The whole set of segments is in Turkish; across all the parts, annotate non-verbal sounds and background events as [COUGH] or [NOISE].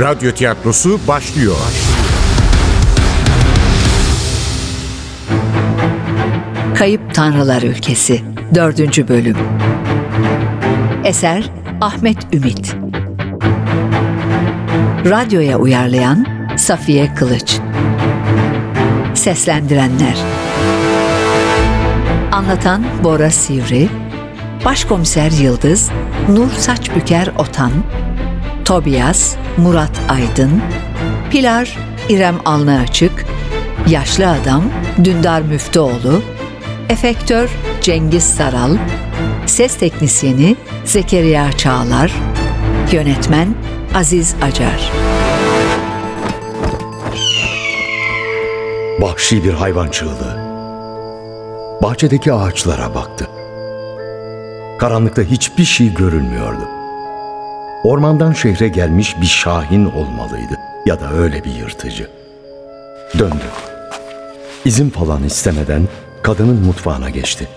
Radyo tiyatrosu başlıyor. Kayıp Tanrılar Ülkesi 4. Bölüm. Eser Ahmet Ümit. Radyoya uyarlayan Safiye Kılıç. Seslendirenler. Anlatan Bora Sivri. Başkomiser Yıldız Nur Saçbüker Otan Tobias Murat Aydın Pilar İrem Alnıaçık Yaşlı Adam Dündar Müftüoğlu Efektör Cengiz Saral Ses Teknisyeni Zekeriya Çağlar Yönetmen Aziz Acar Vahşi bir hayvan çığlığı. Bahçedeki ağaçlara baktı. Karanlıkta hiçbir şey görünmüyordu. Ormandan şehre gelmiş bir şahin olmalıydı ya da öyle bir yırtıcı. Döndü. İzin falan istemeden kadının mutfağına geçti.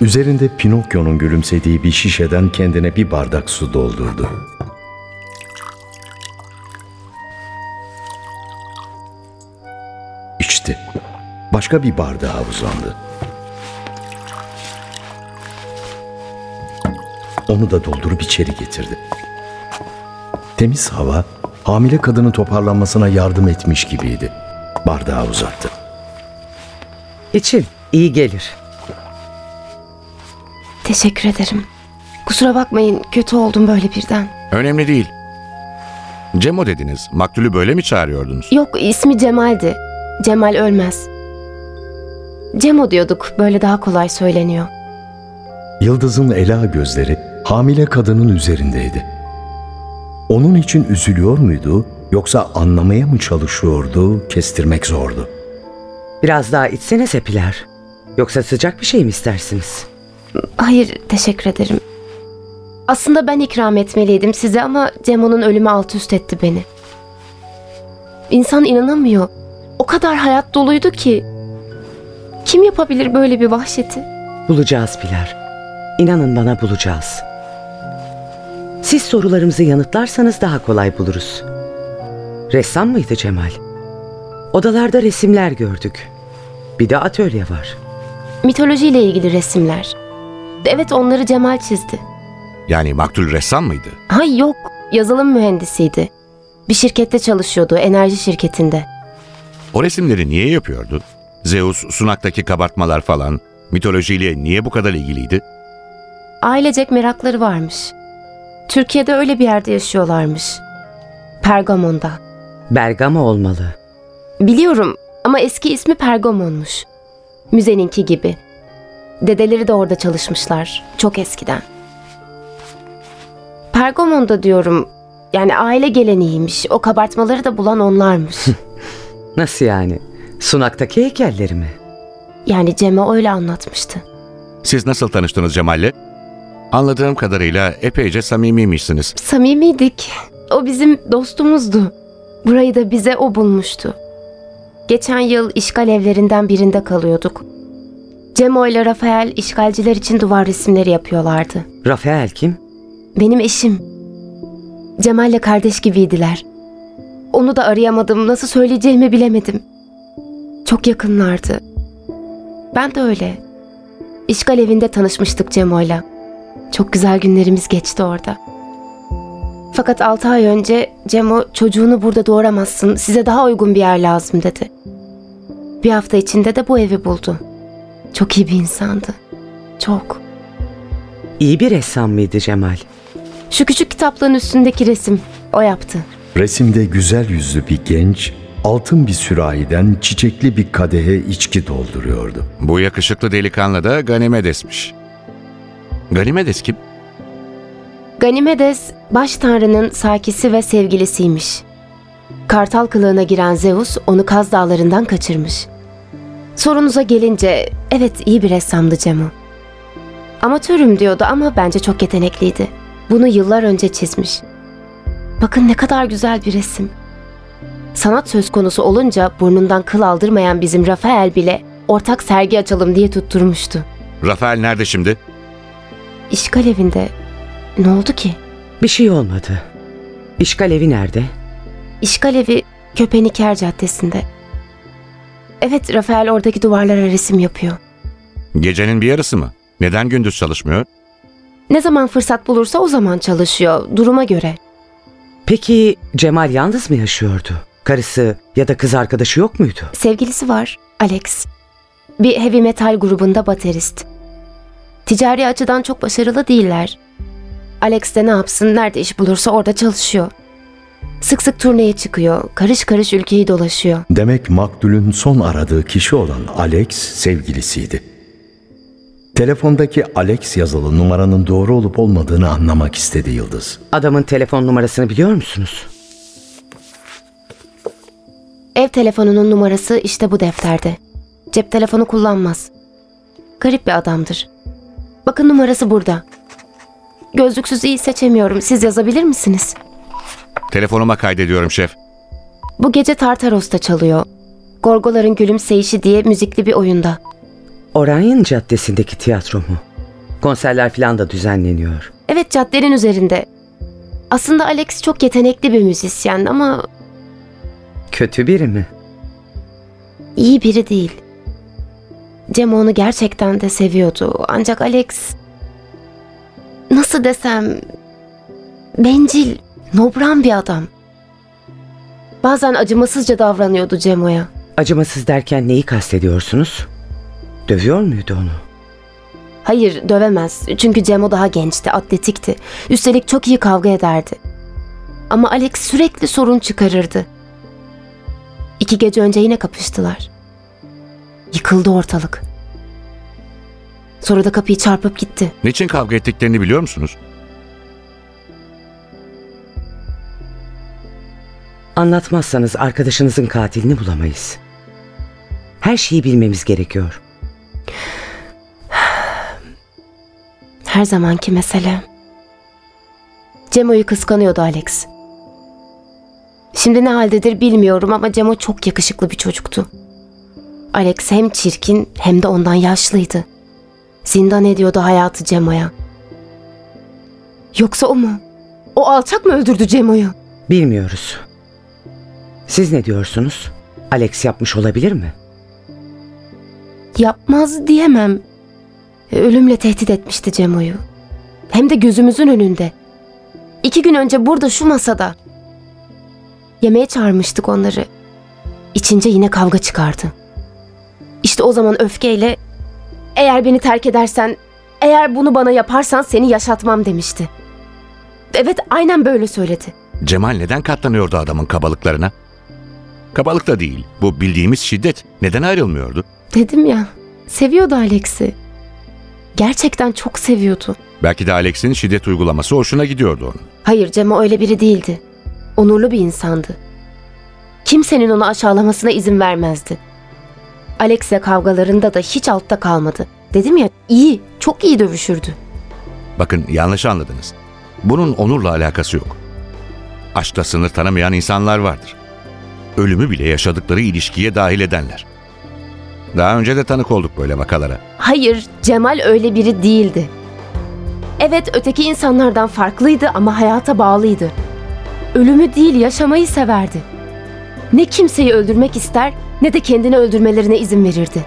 Üzerinde Pinokyo'nun gülümsediği bir şişeden kendine bir bardak su doldurdu. İçti. Başka bir bardağa uzandı. Onu da doldurup içeri getirdi. Temiz hava hamile kadının toparlanmasına yardım etmiş gibiydi. Bardağı uzattı. İçin iyi gelir. Teşekkür ederim. Kusura bakmayın kötü oldum böyle birden. Önemli değil. Cemo dediniz. Maktulü böyle mi çağırıyordunuz? Yok ismi Cemal'di. Cemal ölmez. Cemo diyorduk böyle daha kolay söyleniyor. Yıldız'ın ela gözleri hamile kadının üzerindeydi. Onun için üzülüyor muydu yoksa anlamaya mı çalışıyordu kestirmek zordu. Biraz daha içsenize Pilar. Yoksa sıcak bir şey mi istersiniz? Hayır teşekkür ederim. Aslında ben ikram etmeliydim size ama Cemo'nun ölümü alt üst etti beni. İnsan inanamıyor. O kadar hayat doluydu ki. Kim yapabilir böyle bir vahşeti? Bulacağız Pilar. İnanın bana bulacağız. Siz sorularımızı yanıtlarsanız daha kolay buluruz. Ressam mıydı Cemal? Odalarda resimler gördük. Bir de atölye var. Mitolojiyle ilgili resimler. Evet onları Cemal çizdi. Yani maktul ressam mıydı? Hay yok, yazılım mühendisiydi. Bir şirkette çalışıyordu, enerji şirketinde. O resimleri niye yapıyordu? Zeus, sunaktaki kabartmalar falan mitolojiyle niye bu kadar ilgiliydi? Ailecek merakları varmış. Türkiye'de öyle bir yerde yaşıyorlarmış. Pergamon'da. Bergama olmalı. Biliyorum ama eski ismi Pergamon'muş. Müzeninki gibi. Dedeleri de orada çalışmışlar. Çok eskiden. Pergamon'da diyorum. Yani aile geleneğiymiş. O kabartmaları da bulan onlarmış. [LAUGHS] Nasıl yani? Sunaktaki heykelleri mi? yani Cem'e öyle anlatmıştı. Siz nasıl tanıştınız Cemal'le? Anladığım kadarıyla epeyce samimiymişsiniz. Samimiydik. O bizim dostumuzdu. Burayı da bize o bulmuştu. Geçen yıl işgal evlerinden birinde kalıyorduk. Cemo ile Rafael işgalciler için duvar resimleri yapıyorlardı. Rafael kim? Benim eşim. Cemal'le kardeş gibiydiler. Onu da arayamadım, nasıl söyleyeceğimi bilemedim. Çok yakınlardı. Ben de öyle. İşgal evinde tanışmıştık Cemo'yla. Çok güzel günlerimiz geçti orada. Fakat 6 ay önce Cemo çocuğunu burada doğuramazsın, size daha uygun bir yer lazım dedi. Bir hafta içinde de bu evi buldu. Çok iyi bir insandı. Çok. İyi bir ressam mıydı Cemal? Şu küçük kitaplığın üstündeki resim o yaptı. Resimde güzel yüzlü bir genç altın bir sürahiden çiçekli bir kadehe içki dolduruyordu. Bu yakışıklı delikanlı da Ganimedes'miş. Ganimedes kim? Ganimedes, baş tanrının sakisi ve sevgilisiymiş. Kartal kılığına giren Zeus onu Kaz Dağları'ndan kaçırmış. Sorunuza gelince, evet iyi bir ressamdı Cemo. Amatörüm diyordu ama bence çok yetenekliydi. Bunu yıllar önce çizmiş. Bakın ne kadar güzel bir resim. Sanat söz konusu olunca burnundan kıl aldırmayan bizim Rafael bile ortak sergi açalım diye tutturmuştu. Rafael nerede şimdi? İşgal evinde Ne oldu ki? Bir şey olmadı. İşgal evi nerede? İşgal evi Köpeniker Caddesi'nde. Evet, Rafael oradaki duvarlara resim yapıyor. Gecenin bir yarısı mı? Neden gündüz çalışmıyor? Ne zaman fırsat bulursa o zaman çalışıyor, duruma göre. Peki Cemal yalnız mı yaşıyordu? Karısı ya da kız arkadaşı yok muydu? Sevgilisi var, Alex. Bir heavy metal grubunda baterist. Ticari açıdan çok başarılı değiller. Alex de ne yapsın, nerede iş bulursa orada çalışıyor. Sık sık turneye çıkıyor, karış karış ülkeyi dolaşıyor. Demek maktulün son aradığı kişi olan Alex sevgilisiydi. Telefondaki Alex yazılı numaranın doğru olup olmadığını anlamak istedi Yıldız. Adamın telefon numarasını biliyor musunuz? Ev telefonunun numarası işte bu defterde. Cep telefonu kullanmaz. Garip bir adamdır. Bakın numarası burada. Gözlüksüz iyi seçemiyorum. Siz yazabilir misiniz? Telefonuma kaydediyorum şef. Bu gece Tartaros'ta çalıyor. Gorgoların Gülümseyişi diye müzikli bir oyunda. Orion Caddesi'ndeki tiyatro mu? Konserler falan da düzenleniyor. Evet caddenin üzerinde. Aslında Alex çok yetenekli bir müzisyen ama Kötü biri mi? iyi biri değil. Cem onu gerçekten de seviyordu. Ancak Alex... Nasıl desem... Bencil, nobran bir adam. Bazen acımasızca davranıyordu Cemo'ya. Acımasız derken neyi kastediyorsunuz? Dövüyor muydu onu? Hayır dövemez çünkü Cemo daha gençti, atletikti. Üstelik çok iyi kavga ederdi. Ama Alex sürekli sorun çıkarırdı. İki gece önce yine kapıştılar. Yıkıldı ortalık. Sonra da kapıyı çarpıp gitti. Niçin kavga ettiklerini biliyor musunuz? Anlatmazsanız arkadaşınızın katilini bulamayız. Her şeyi bilmemiz gerekiyor. Her zamanki mesele. Cemo'yu kıskanıyordu Alex. Şimdi ne haldedir bilmiyorum ama Cemo çok yakışıklı bir çocuktu. Alex hem çirkin hem de ondan yaşlıydı. Zindan ediyordu hayatı Cemo'ya. Yoksa o mu? O alçak mı öldürdü Cemo'yu? Bilmiyoruz. Siz ne diyorsunuz? Alex yapmış olabilir mi? Yapmaz diyemem. Ölümle tehdit etmişti Cemo'yu. Hem de gözümüzün önünde. İki gün önce burada şu masada. Yemeğe çağırmıştık onları. İçince yine kavga çıkardı. İşte o zaman öfkeyle eğer beni terk edersen, eğer bunu bana yaparsan seni yaşatmam demişti. Evet aynen böyle söyledi. Cemal neden katlanıyordu adamın kabalıklarına? Kabalık da değil. Bu bildiğimiz şiddet. Neden ayrılmıyordu? Dedim ya, seviyordu Alex'i. Gerçekten çok seviyordu. Belki de Alex'in şiddet uygulaması hoşuna gidiyordu onun. Hayır Cemo öyle biri değildi. Onurlu bir insandı. Kimsenin onu aşağılamasına izin vermezdi. Alex'le kavgalarında da hiç altta kalmadı. Dedim ya iyi, çok iyi dövüşürdü. Bakın yanlış anladınız. Bunun onurla alakası yok. Aşkta sınır tanımayan insanlar vardır. Ölümü bile yaşadıkları ilişkiye dahil edenler. Daha önce de tanık olduk böyle vakalara. Hayır, Cemal öyle biri değildi. Evet, öteki insanlardan farklıydı ama hayata bağlıydı. Ölümü değil, yaşamayı severdi. Ne kimseyi öldürmek ister, ne de kendini öldürmelerine izin verirdi.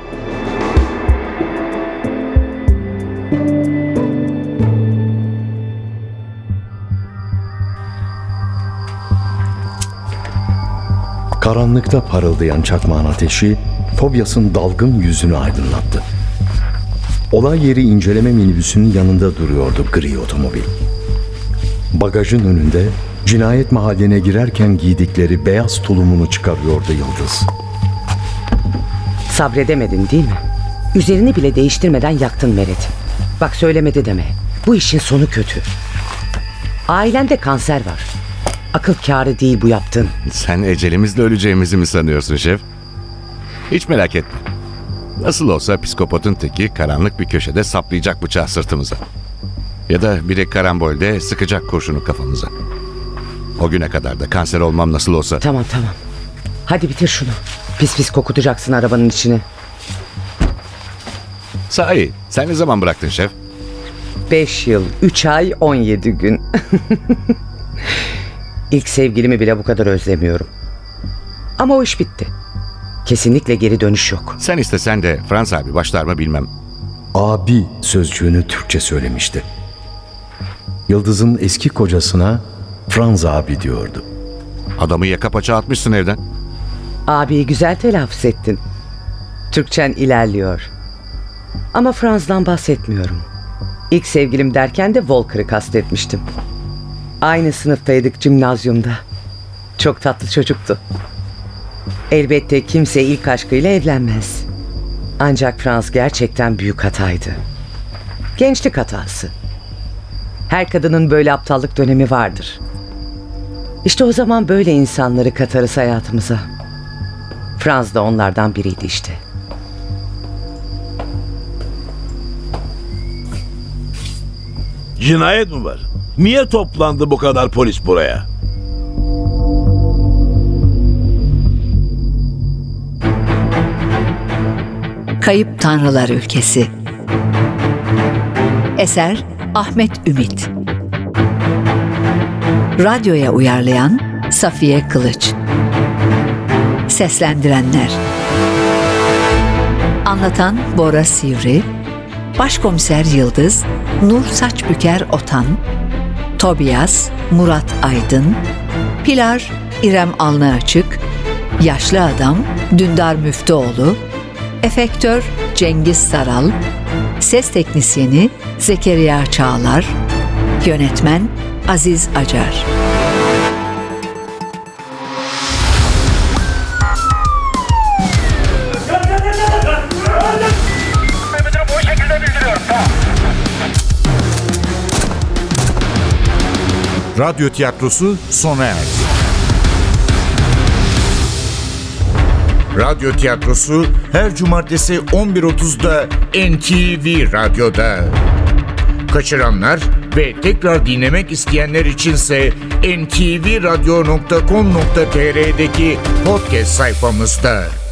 Karanlıkta parıldayan çakmağın ateşi Tobias'ın dalgın yüzünü aydınlattı. Olay yeri inceleme minibüsünün yanında duruyordu gri otomobil. Bagajın önünde cinayet mahalline girerken giydikleri beyaz tulumunu çıkarıyordu Yıldız. Sabredemedin değil mi? Üzerini bile değiştirmeden yaktın Meret. Bak söylemedi deme. Bu işin sonu kötü. Ailende kanser var. Akıl kârı değil bu yaptığın. Sen ecelimizle öleceğimizi mi sanıyorsun şef? Hiç merak etme. Nasıl olsa psikopatın teki karanlık bir köşede saplayacak bıçağı sırtımıza. Ya da biri karambolde sıkacak kurşunu kafamıza. O güne kadar da kanser olmam nasıl olsa Tamam tamam. Hadi bitir şunu. Pis pis kokutacaksın arabanın içine. Sahi sen ne zaman bıraktın şef? 5 yıl, 3 ay, 17 gün. [LAUGHS] İlk sevgilimi bile bu kadar özlemiyorum. Ama o iş bitti. Kesinlikle geri dönüş yok. Sen istesen de Frans abi başlar mı bilmem. Abi sözcüğünü Türkçe söylemişti. Yıldız'ın eski kocasına Franz abi diyordu. Adamı yaka paça atmışsın evden. Abiyi güzel telaffuz ettin. Türkçen ilerliyor. Ama Franz'dan bahsetmiyorum. İlk sevgilim derken de Volker'ı kastetmiştim. Aynı sınıftaydık cimnazyumda. Çok tatlı çocuktu. Elbette kimse ilk aşkıyla evlenmez. Ancak Franz gerçekten büyük hataydı. Gençlik hatası. Her kadının böyle aptallık dönemi vardır. İşte o zaman böyle insanları katarız hayatımıza. Franz da onlardan biriydi işte. Cinayet mi var? Niye toplandı bu kadar polis buraya? Kayıp Tanrılar Ülkesi Eser Ahmet Ümit Radyoya uyarlayan Safiye Kılıç. Seslendirenler. Anlatan Bora Sivri. Başkomiser Yıldız Nur Saçbüker Otan. Tobias Murat Aydın. Pilar İrem Alnı Açık Yaşlı Adam Dündar Müftüoğlu. Efektör Cengiz Saral. Ses Teknisyeni Zekeriya Çağlar Yönetmen Aziz Acar Radyo tiyatrosu sona erdi. Radyo tiyatrosu her cumartesi 11.30'da NTV Radyo'da. Kaçıranlar ve tekrar dinlemek isteyenler içinse ntvradio.com.tr'deki podcast sayfamızda.